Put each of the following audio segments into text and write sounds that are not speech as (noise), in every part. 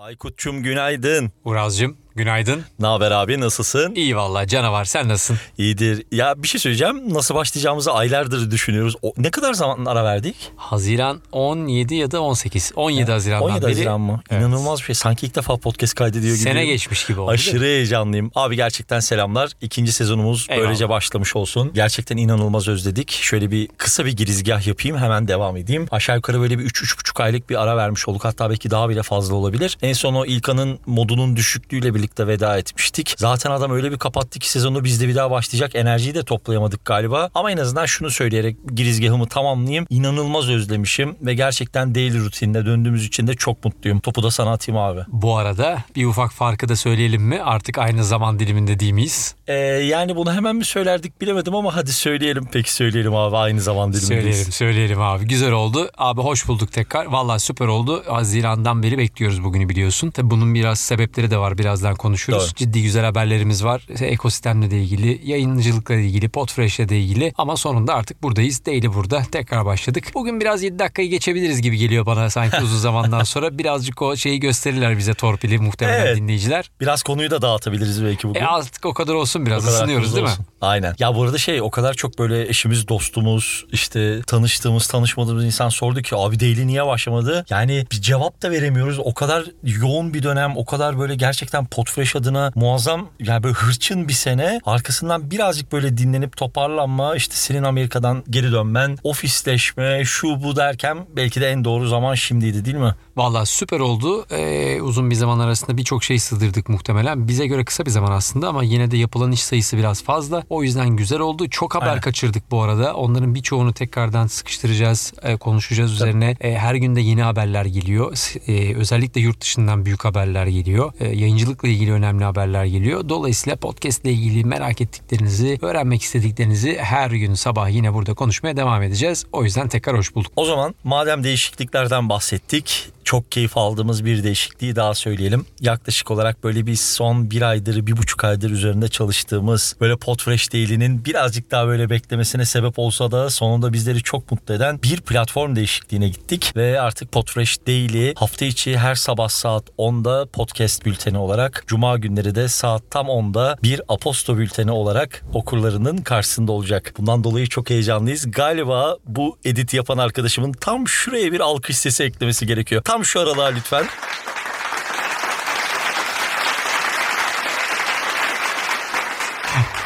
Aykut'cum günaydın. Uraz'cığım günaydın. Ne haber abi nasılsın? İyi vallahi canavar sen nasılsın? İyidir. Ya bir şey söyleyeceğim. Nasıl başlayacağımızı aylardır düşünüyoruz. O, ne kadar zaman ara verdik? Haziran 17 ya da 18. 17 Haziran'dan 17 beri. Haziran mı? Evet. İnanılmaz bir şey. Sanki ilk defa podcast kaydediyor gibi. Sene geçmiş gibi oldu. Aşırı heyecanlıyım. Abi gerçekten selamlar. İkinci sezonumuz Eyvallah. böylece başlamış olsun. Gerçekten inanılmaz özledik. Şöyle bir kısa bir girizgah yapayım. Hemen devam edeyim. Aşağı yukarı böyle bir 3-3,5 aylık bir ara vermiş olduk. Hatta belki daha bile fazla olabilir. En son o İlkan'ın modunun düşüklüğüyle birlikte veda etmiştik. Zaten adam öyle bir kapattı ki sezonu biz de bir daha başlayacak enerjiyi de toplayamadık galiba. Ama en azından şunu söyleyerek girizgahımı tamamlayayım. İnanılmaz özlemişim ve gerçekten daily rutinine döndüğümüz için de çok mutluyum. Topu da sana atayım abi. Bu arada bir ufak farkı da söyleyelim mi? Artık aynı zaman diliminde değil miyiz? Ee, yani bunu hemen mi söylerdik bilemedim ama hadi söyleyelim. Peki söyleyelim abi aynı zaman dilimindeyiz. Söyleyelim söyleyelim abi. Güzel oldu. Abi hoş bulduk tekrar. Vallahi süper oldu. Haziran'dan beri bekliyoruz bugünü biliyorsun. Tabi bunun biraz sebepleri de var. Birazdan konuşuruz. Doğru. Ciddi güzel haberlerimiz var. Ekosistemle de ilgili, yayıncılıkla ilgili, Podfresh'le de ilgili. Ama sonunda artık buradayız. Daily burada. Tekrar başladık. Bugün biraz 7 dakikayı geçebiliriz gibi geliyor bana sanki (laughs) uzun zamandan sonra. Birazcık o şeyi gösterirler bize torpili muhtemelen Evet. dinleyiciler. Biraz konuyu da dağıtabiliriz belki bugün. E artık o kadar olsun biraz kadar ısınıyoruz değil mi? olsun. Aynen. Ya bu arada şey o kadar çok böyle eşimiz, dostumuz, işte tanıştığımız, tanışmadığımız insan sordu ki abi Daily niye başlamadı? Yani bir cevap da veremiyoruz. O kadar yoğun bir dönem, o kadar böyle gerçekten Podfresh adına muazzam yani böyle hırçın bir sene. Arkasından birazcık böyle dinlenip toparlanma, işte senin Amerika'dan geri dönmen, ofisleşme, şu bu derken belki de en doğru zaman şimdiydi değil mi? Valla süper oldu. Ee, uzun bir zaman arasında birçok şey sığdırdık muhtemelen. Bize göre kısa bir zaman aslında ama yine de yapılan iş sayısı biraz fazla. O yüzden güzel oldu. Çok haber Aynen. kaçırdık bu arada. Onların birçoğunu tekrardan sıkıştıracağız, e, konuşacağız üzerine. E, her günde yeni haberler geliyor. E, özellikle yurt dışından büyük haberler geliyor. E, yayıncılıkla ilgili önemli haberler geliyor. Dolayısıyla podcast ile ilgili merak ettiklerinizi, öğrenmek istediklerinizi her gün sabah yine burada konuşmaya devam edeceğiz. O yüzden tekrar hoş bulduk. O zaman madem değişikliklerden bahsettik çok keyif aldığımız bir değişikliği daha söyleyelim. Yaklaşık olarak böyle bir son bir aydır, bir buçuk aydır üzerinde çalıştığımız böyle Podfresh Daily'nin birazcık daha böyle beklemesine sebep olsa da sonunda bizleri çok mutlu eden bir platform değişikliğine gittik. Ve artık Podfresh Daily hafta içi her sabah saat 10'da podcast bülteni olarak, cuma günleri de saat tam 10'da bir aposto bülteni olarak okurlarının karşısında olacak. Bundan dolayı çok heyecanlıyız. Galiba bu edit yapan arkadaşımın tam şuraya bir alkış sesi eklemesi gerekiyor. Tam şu aralığa lütfen.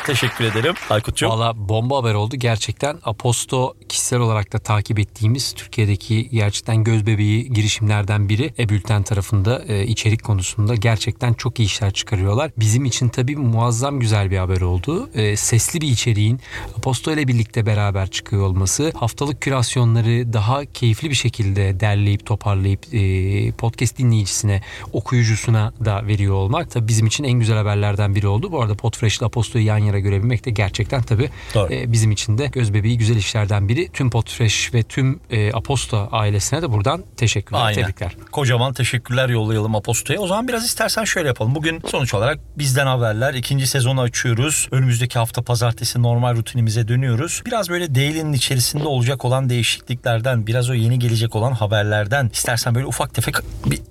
Teşekkür ederim Aykut'cum. Valla bomba haber oldu. Gerçekten Aposto kişisel olarak da takip ettiğimiz Türkiye'deki gerçekten göz bebeği girişimlerden biri. E-Bülten tarafında e, içerik konusunda gerçekten çok iyi işler çıkarıyorlar. Bizim için tabii muazzam güzel bir haber oldu. E, sesli bir içeriğin Aposto ile birlikte beraber çıkıyor olması, haftalık kürasyonları daha keyifli bir şekilde derleyip toparlayıp e, podcast dinleyicisine, okuyucusuna da veriyor olmak tabii bizim için en güzel haberlerden biri oldu. Bu arada Podfresh ile Aposto'yu yan yana görebilmek de gerçekten tabii Doğru. e, bizim için de göz bebeği güzel işlerden biri. Tüm Podfresh ve tüm e, Aposto ailesine de buradan teşekkürler, Aynen. tebrikler. Kocaman teşekkürler yollayalım Aposto'ya. O zaman biraz istersen şöyle yapalım. Bugün sonuç olarak bizden haberler. ikinci sezonu açıyoruz. Önümüzdeki hafta pazartesi normal rutinimize dönüyoruz. Biraz böyle Daily'nin içerisinde olacak olan değişikliklerden, biraz o yeni gelecek olan haberlerden istersen böyle ufak tefek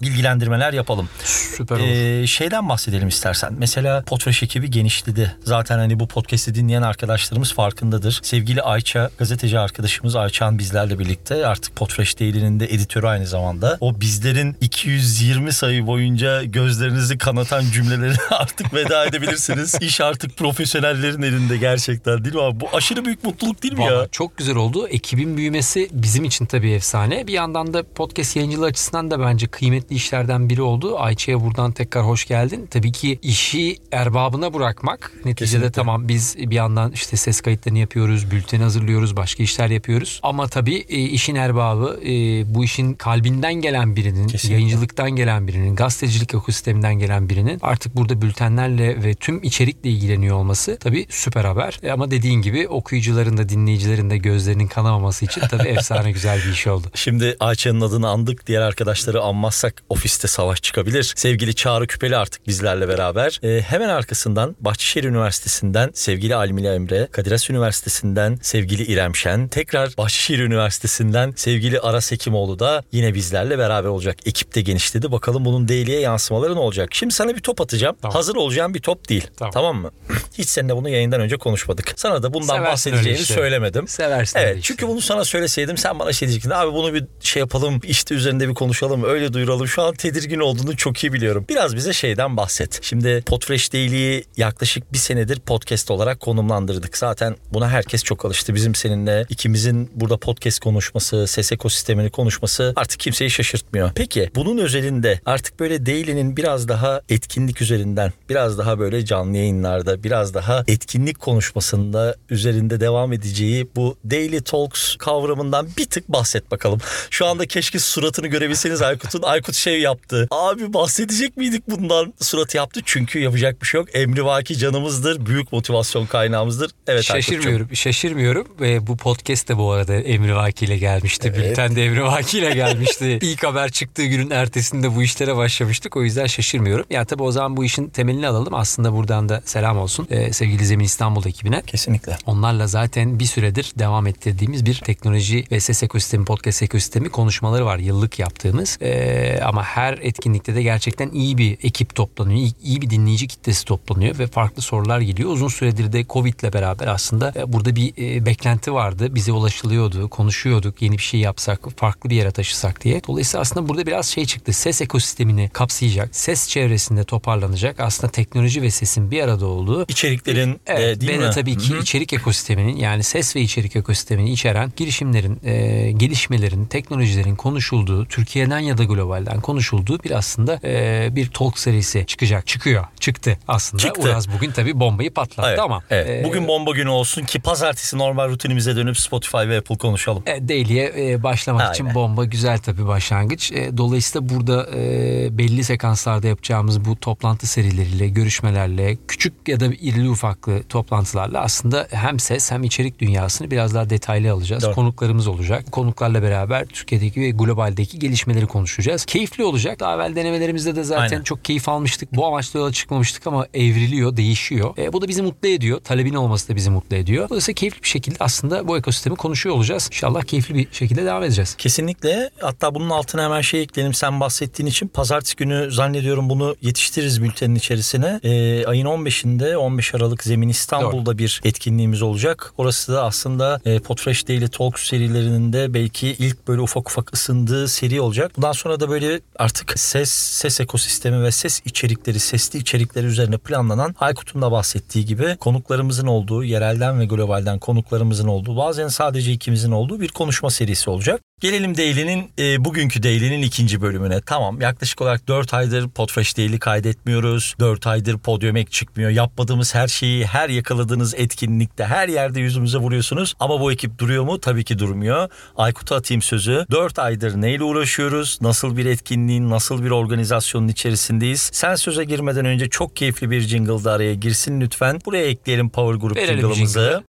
bilgilendirmeler yapalım. Süper olur. Ee, şeyden bahsedelim istersen. Mesela Podfresh ekibi genişledi. Zaten hani bu podcast'i dinleyen arkadaşlarımız farkındadır. Sevgili Ayça, gazeteci arkadaşımız Ayça'nın bizlerle birlikte artık Podfresh Daily'nin de editörü aynı zamanda. O bizlerin 220 sayı boyunca gözlerinizi kanatan cümleleri (laughs) artık veda edebilirsiniz. İş artık profesyonellerin elinde gerçekten değil mi abi? Bu aşırı büyük mutluluk değil mi ya? Vallahi çok güzel oldu. Ekibin büyümesi bizim için tabii efsane. Bir yandan da podcast yayıncılığı açısından da bence kıymetli işlerden biri oldu. Ayça'ya buradan tekrar hoş geldin. Tabii ki işi erbabına bırakmak. Neticede Kesinlikle. Tamam biz bir yandan işte ses kayıtlarını yapıyoruz, bülteni hazırlıyoruz, başka işler yapıyoruz. Ama tabii e, işin erbabı e, bu işin kalbinden gelen birinin, Kesinlikle. yayıncılıktan gelen birinin, gazetecilik ekosisteminden gelen birinin artık burada bültenlerle ve tüm içerikle ilgileniyor olması tabii süper haber. E, ama dediğin gibi okuyucuların da dinleyicilerin de gözlerinin kanamaması için tabii (laughs) efsane güzel bir iş oldu. Şimdi Ayça'nın adını andık. Diğer arkadaşları anmazsak ofiste savaş çıkabilir. Sevgili Çağrı Küpeli artık bizlerle beraber. Ee, hemen arkasından Bahçeşehir Üniversitesi'nde Üniversitesi'nden sevgili Almila Emre, Kadir Has Üniversitesi'nden sevgili İrem Şen, tekrar Bahçeşehir Üniversitesi'nden sevgili Aras Hekimoğlu da yine bizlerle beraber olacak. Ekip de genişledi. Bakalım bunun daily'e yansımaları ne olacak? Şimdi sana bir top atacağım. Tamam. Hazır olacağın bir top değil. Tamam, Tamam. mı? (clears throat) Hiç seninle bunu yayından önce konuşmadık. Sana da bundan Seversin bahsedeceğini öyle işleri. söylemedim. Seversin Evet öyle çünkü işleri. bunu sana söyleseydim sen bana şey diyecektin. Abi bunu bir şey yapalım işte üzerinde bir konuşalım öyle duyuralım. Şu an tedirgin olduğunu çok iyi biliyorum. Biraz bize şeyden bahset. Şimdi Podfresh Daily'yi yaklaşık bir senedir podcast olarak konumlandırdık. Zaten buna herkes çok alıştı. Bizim seninle ikimizin burada podcast konuşması, ses ekosistemini konuşması artık kimseyi şaşırtmıyor. Peki bunun özelinde artık böyle Daily'nin biraz daha etkinlik üzerinden, biraz daha böyle canlı yayınlarda, biraz daha etkinlik konuşmasında üzerinde devam edeceği bu Daily Talks kavramından bir tık bahset bakalım. Şu anda keşke suratını görebilseniz Aykut'un. Aykut şey yaptı. Abi bahsedecek miydik bundan? Suratı yaptı çünkü yapacak bir şey yok. Emrivaki canımızdır. Büyük motivasyon kaynağımızdır. Evet. Şaşırmıyorum, şaşırmıyorum ve bu podcast de bu arada Emri Vaki ile gelmişti. Evet. Bülten de Emri Vaki ile gelmişti. (laughs) İlk haber çıktığı günün ertesinde bu işlere başlamıştık. O yüzden şaşırmıyorum. Yani tabii o zaman bu işin temelini alalım. Aslında buradan da selam olsun ee, sevgili Zemin İstanbul ekibine. Kesinlikle. Onlarla zaten bir süredir devam ettirdiğimiz bir teknoloji ve ses ekosistemi, podcast ekosistemi konuşmaları var. Yıllık yaptığımız. Ee, ama her etkinlikte de gerçekten iyi bir ekip toplanıyor. iyi- iyi bir dinleyici kitlesi toplanıyor ve farklı sorular geliyor. Uzun süredir de Covid ile beraber aslında e, burada bir e, beklenti vardı. Bize ulaşılıyordu, konuşuyorduk. Yeni bir şey yapsak, farklı bir yere taşısak diye. Dolayısıyla aslında burada biraz şey çıktı. Ses ekosistemini kapsayacak, ses çevresinde toparlanacak. Aslında teknoloji ve sesin bir arada olduğu İçeriklerin Evet, de değil ve mi? de tabii ki Hı hı. içerik ekosisteminin yani ses ve içerik ekosistemini içeren girişimlerin, e, gelişmelerin, teknolojilerin konuşulduğu, Türkiye'den ya da globalden konuşulduğu bir aslında e, bir talk serisi çıkacak. Çıkıyor. Çıktı aslında. Çıktı. Uraz bugün tabii bombayı patlattı Evet, ama. evet. e, Bugün bomba günü olsun ki pazartesi normal rutinimize dönüp Spotify ve Apple konuşalım. E, Daily'e e, başlamak Aynen. için bomba güzel tabii başlangıç. E, dolayısıyla burada e, belli sekanslarda yapacağımız bu toplantı serileriyle, görüşmelerle, küçük ya da irili ufaklı toplantılarla aslında hem ses hem içerik dünyasını biraz daha detaylı alacağız. Doğru. Konuklarımız olacak. Konuklarla beraber Türkiye'deki ve globaldeki gelişmeleri konuşacağız. Keyifli olacak. Daha evvel denemelerimizde de zaten Aynen. çok keyif almıştık. Bu amaçla yola çıkmamıştık ama evriliyor, değişiyor. E, bu da bizi mutlu ediyor. Talebin olması da bizi mutlu ediyor. Dolayısıyla keyifli bir şekilde aslında bu ekosistemi konuşuyor olacağız. İnşallah keyifli bir şekilde devam edeceğiz. Kesinlikle. Hatta bunun altına hemen şey ekleyelim. Sen bahsettiğin için pazartesi günü zannediyorum bunu yetiştiririz bültenin içerisine. Ee, ayın 15'inde 15 Aralık Zemin İstanbul'da bir etkinliğimiz olacak. Orası da aslında e, Podfresh Daily Talk serilerinin de belki ilk böyle ufak ufak ısındığı seri olacak. Bundan sonra da böyle artık ses, ses ekosistemi ve ses içerikleri, sesli içerikleri üzerine planlanan Aykut'un da bahsettiği gibi konuklarımızın olduğu, yerelden ve globalden konuklarımızın olduğu, bazen sadece ikimizin olduğu bir konuşma serisi olacak. Gelelim Daily'nin e, bugünkü Daily'nin ikinci bölümüne. Tamam yaklaşık olarak 4 aydır Podfresh Daily kaydetmiyoruz. 4 aydır Podium Ek çıkmıyor. Yapmadığımız her şeyi her yakaladığınız etkinlikte her yerde yüzümüze vuruyorsunuz. Ama bu ekip duruyor mu? Tabii ki durmuyor. Aykut'a atayım sözü. 4 aydır neyle uğraşıyoruz? Nasıl bir etkinliğin, nasıl bir organizasyonun içerisindeyiz? Sen söze girmeden önce çok keyifli bir jingle da araya girsin lütfen. Buraya ekleyelim Power Group Verelim jingle'ımızı. jingle'ı.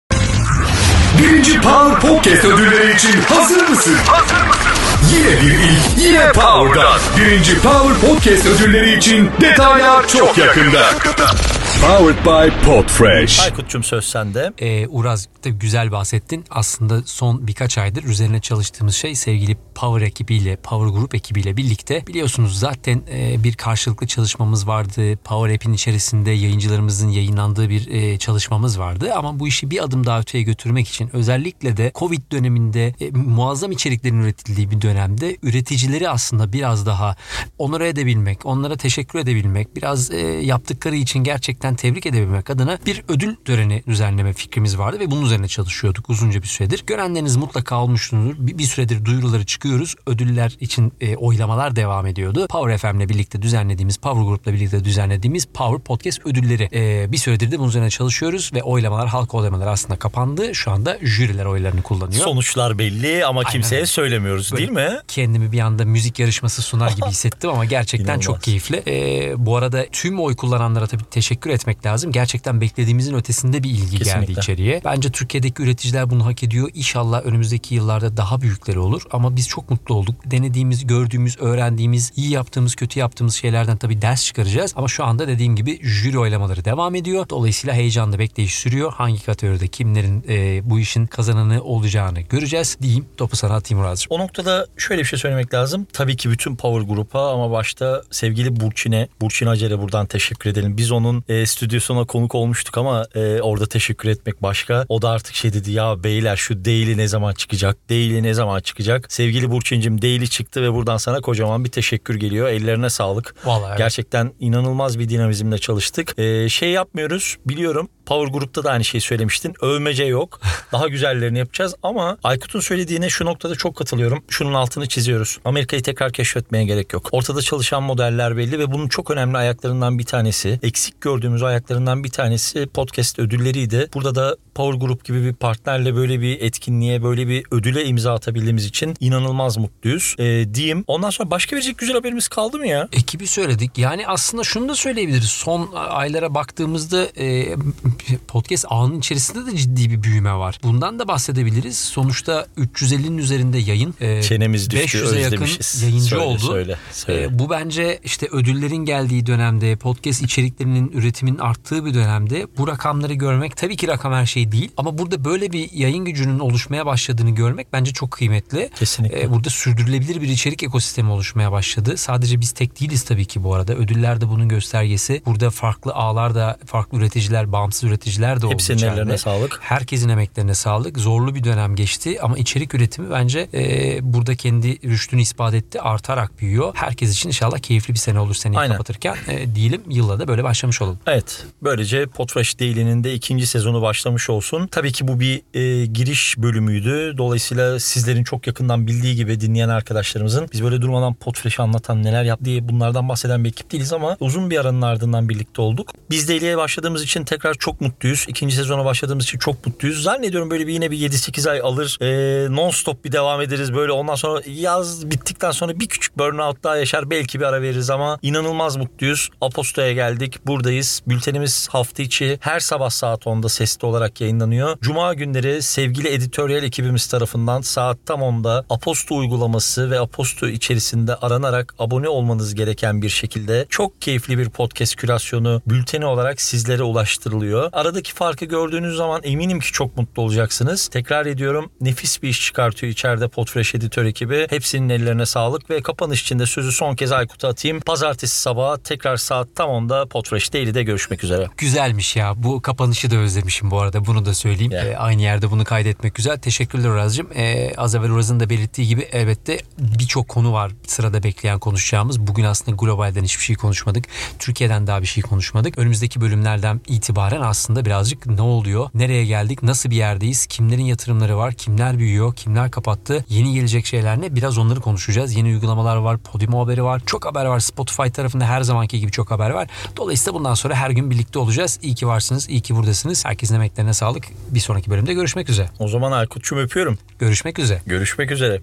Birinci Power Podcast ödülleri için hazır mısın? Yine bir ilk, yine Power'dan. Birinci Power Podcast ödülleri için detaylar çok yakında. Powered by Podfresh. Aykut'cum söz sende. Ee, Uraz da güzel bahsettin. Aslında son birkaç aydır üzerine çalıştığımız şey sevgili Power ekibiyle, Power Group ekibiyle birlikte biliyorsunuz zaten e, bir karşılıklı çalışmamız vardı. Power App'in içerisinde yayıncılarımızın yayınlandığı bir e, çalışmamız vardı. Ama bu işi bir adım daha öteye götürmek için özellikle de Covid döneminde e, muazzam içeriklerin üretildiği bir dönemde üreticileri aslında biraz daha onore edebilmek, onlara teşekkür edebilmek, biraz e, yaptıkları için gerçekten tebrik edebilmek adına bir ödül töreni düzenleme fikrimiz vardı ve bunun üzerine çalışıyorduk uzunca bir süredir. Görenleriniz mutlaka olmuşsunuzdur. Bir, bir süredir duyuruları çıkıyoruz. Ödüller için e, oylamalar devam ediyordu. Power FM'le birlikte düzenlediğimiz, Power Group'la birlikte düzenlediğimiz Power Podcast ödülleri. E, bir süredir de bunun üzerine çalışıyoruz ve oylamalar, halk oylamaları aslında kapandı. Şu anda jüriler oylarını kullanıyor. Sonuçlar belli ama kimseye öyle. söylemiyoruz Böyle değil mi? Kendimi bir anda müzik yarışması sunar gibi hissettim ama gerçekten (laughs) İnanılmaz. çok keyifli. Ee, bu arada tüm oy kullananlara tabii teşekkür teşekkür etmek lazım. Gerçekten beklediğimizin ötesinde bir ilgi geldi Kesinlikle. içeriye. Bence Türkiye'deki üreticiler bunu hak ediyor. İnşallah önümüzdeki yıllarda daha büyükleri olur. Ama biz çok mutlu olduk. Denediğimiz, gördüğümüz, öğrendiğimiz, iyi yaptığımız, kötü yaptığımız şeylerden tabii ders çıkaracağız. Ama şu anda dediğim gibi jüri oylamaları devam ediyor. Dolayısıyla heyecanla bekleyiş sürüyor. Hangi kategoride kimlerin e, bu işin kazananı olacağını göreceğiz. Diyeyim topu sana atayım Murat'cığım. O noktada şöyle bir şey söylemek lazım. Tabii ki bütün Power Group'a ama başta sevgili Burçin'e, Burçin Acer'e buradan teşekkür edelim. Biz onun e, stüdyosuna konuk olmuştuk ama e, orada teşekkür etmek başka. O da artık şey dedi ya beyler şu Daily ne zaman çıkacak? Daily ne zaman çıkacak? Sevgili Burçin'cim Daily çıktı ve buradan sana kocaman bir teşekkür geliyor. Ellerine sağlık. Vallahi. Gerçekten inanılmaz bir dinamizmle çalıştık. E, şey yapmıyoruz biliyorum. Power Group'ta da aynı şeyi söylemiştin. Övmece yok. (laughs) Daha güzellerini yapacağız ama Aykut'un söylediğine şu noktada çok katılıyorum. Şunun altını çiziyoruz. Amerika'yı tekrar keşfetmeye gerek yok. Ortada çalışan modeller belli ve bunun çok önemli ayaklarından bir tanesi, eksik gördüğümüz ayaklarından bir tanesi podcast ödülleriydi. Burada da Power Group gibi bir partnerle böyle bir etkinliğe, böyle bir ödüle imza atabildiğimiz için inanılmaz mutluyuz. Ee, diyeyim. Ondan sonra başka verecek güzel haberimiz kaldı mı ya? Ekibi söyledik. Yani aslında şunu da söyleyebiliriz. Son aylara baktığımızda e, podcast ağının içerisinde de ciddi bir büyüme var. Bundan da bahsedebiliriz. Sonuçta 350'nin üzerinde yayın. e, Çenemiz düştü, 500'e yakın yayıncı Söyle, oldu. söyle, söyle. E, bu bence işte ödüllerin geldiği dönemde, podcast içeriklerinin üretiminin arttığı bir dönemde bu rakamları görmek tabii ki rakam her şey değil ama burada böyle bir yayın gücünün oluşmaya başladığını görmek bence çok kıymetli. Kesinlikle. E, burada sürdürülebilir bir içerik ekosistemi oluşmaya başladı. Sadece biz tek değiliz tabii ki bu arada. Ödüller de bunun göstergesi. Burada farklı ağlar da, farklı üreticiler, bağımsız üreticiler de oldu Hepsinin içeride. ellerine sağlık. Herkesin emeklerine sağlık. Zorlu bir dönem geçti ama içerik üretimi bence e, burada kendi rüştünü ispat etti. Artarak büyüyor. Herkes için inşallah keyifli bir sene olur seneyi Aynen. kapatırken. E, diyelim yılla da böyle başlamış olalım. Evet. Böylece Potfresh Daily'nin de ikinci sezonu başlamış olsun. Tabii ki bu bir e, giriş bölümüydü. Dolayısıyla sizlerin çok yakından bildiği gibi dinleyen arkadaşlarımızın biz böyle durmadan Potfresh'i anlatan neler yap diye bunlardan bahseden bir ekip değiliz ama uzun bir aranın ardından birlikte olduk. Biz Daily'ye başladığımız için tekrar çok mutluyuz. İkinci sezona başladığımız için çok mutluyuz. Zannediyorum böyle bir yine bir 7-8 ay alır. E, non stop bir devam ederiz böyle. Ondan sonra yaz bittikten sonra bir küçük burnout daha yaşar. Belki bir ara veririz ama inanılmaz mutluyuz. Aposto'ya geldik. Buradayız. Bültenimiz hafta içi her sabah saat 10'da sesli olarak yayınlanıyor. Cuma günleri sevgili editoryal ekibimiz tarafından saat tam 10'da Aposto uygulaması ve Aposto içerisinde aranarak abone olmanız gereken bir şekilde çok keyifli bir podcast kürasyonu bülteni olarak sizlere ulaştırılıyor. Aradaki farkı gördüğünüz zaman eminim ki çok mutlu olacaksınız. Tekrar ediyorum nefis bir iş çıkartıyor içeride Podfresh editör ekibi. Hepsinin ellerine sağlık ve kapanış için de sözü son kez Aykut'a atayım. Pazartesi sabahı tekrar saat tam 10'da Podfresh Daily'de görüşmek üzere. Güzelmiş ya. Bu kapanışı da özlemişim bu arada. Bunu da söyleyeyim. Ya. Ee, aynı yerde bunu kaydetmek güzel. Teşekkürler Uraz'cığım. Ee, az evvel Uraz'ın da belirttiği gibi elbette birçok konu var sırada bekleyen konuşacağımız. Bugün aslında globalden hiçbir şey konuşmadık. Türkiye'den daha bir şey konuşmadık. Önümüzdeki bölümlerden itibaren aslında birazcık ne oluyor? Nereye geldik? Nasıl bir yerdeyiz? Kimlerin yatırımları var? Kimler büyüyor? Kimler kapattı? Yeni gelecek şeyler ne? Biraz onları konuşacağız. Yeni uygulamalar var. Podimo haberi var. Çok haber var. Spotify tarafında her zamanki gibi çok haber var. Dolayısıyla bundan sonra her gün birlikte olacağız. İyi ki varsınız. iyi ki buradasınız. Herkesin emeklerine sağlık. Bir sonraki bölümde görüşmek üzere. O zaman Aykut'cum öpüyorum. Görüşmek üzere. Görüşmek üzere.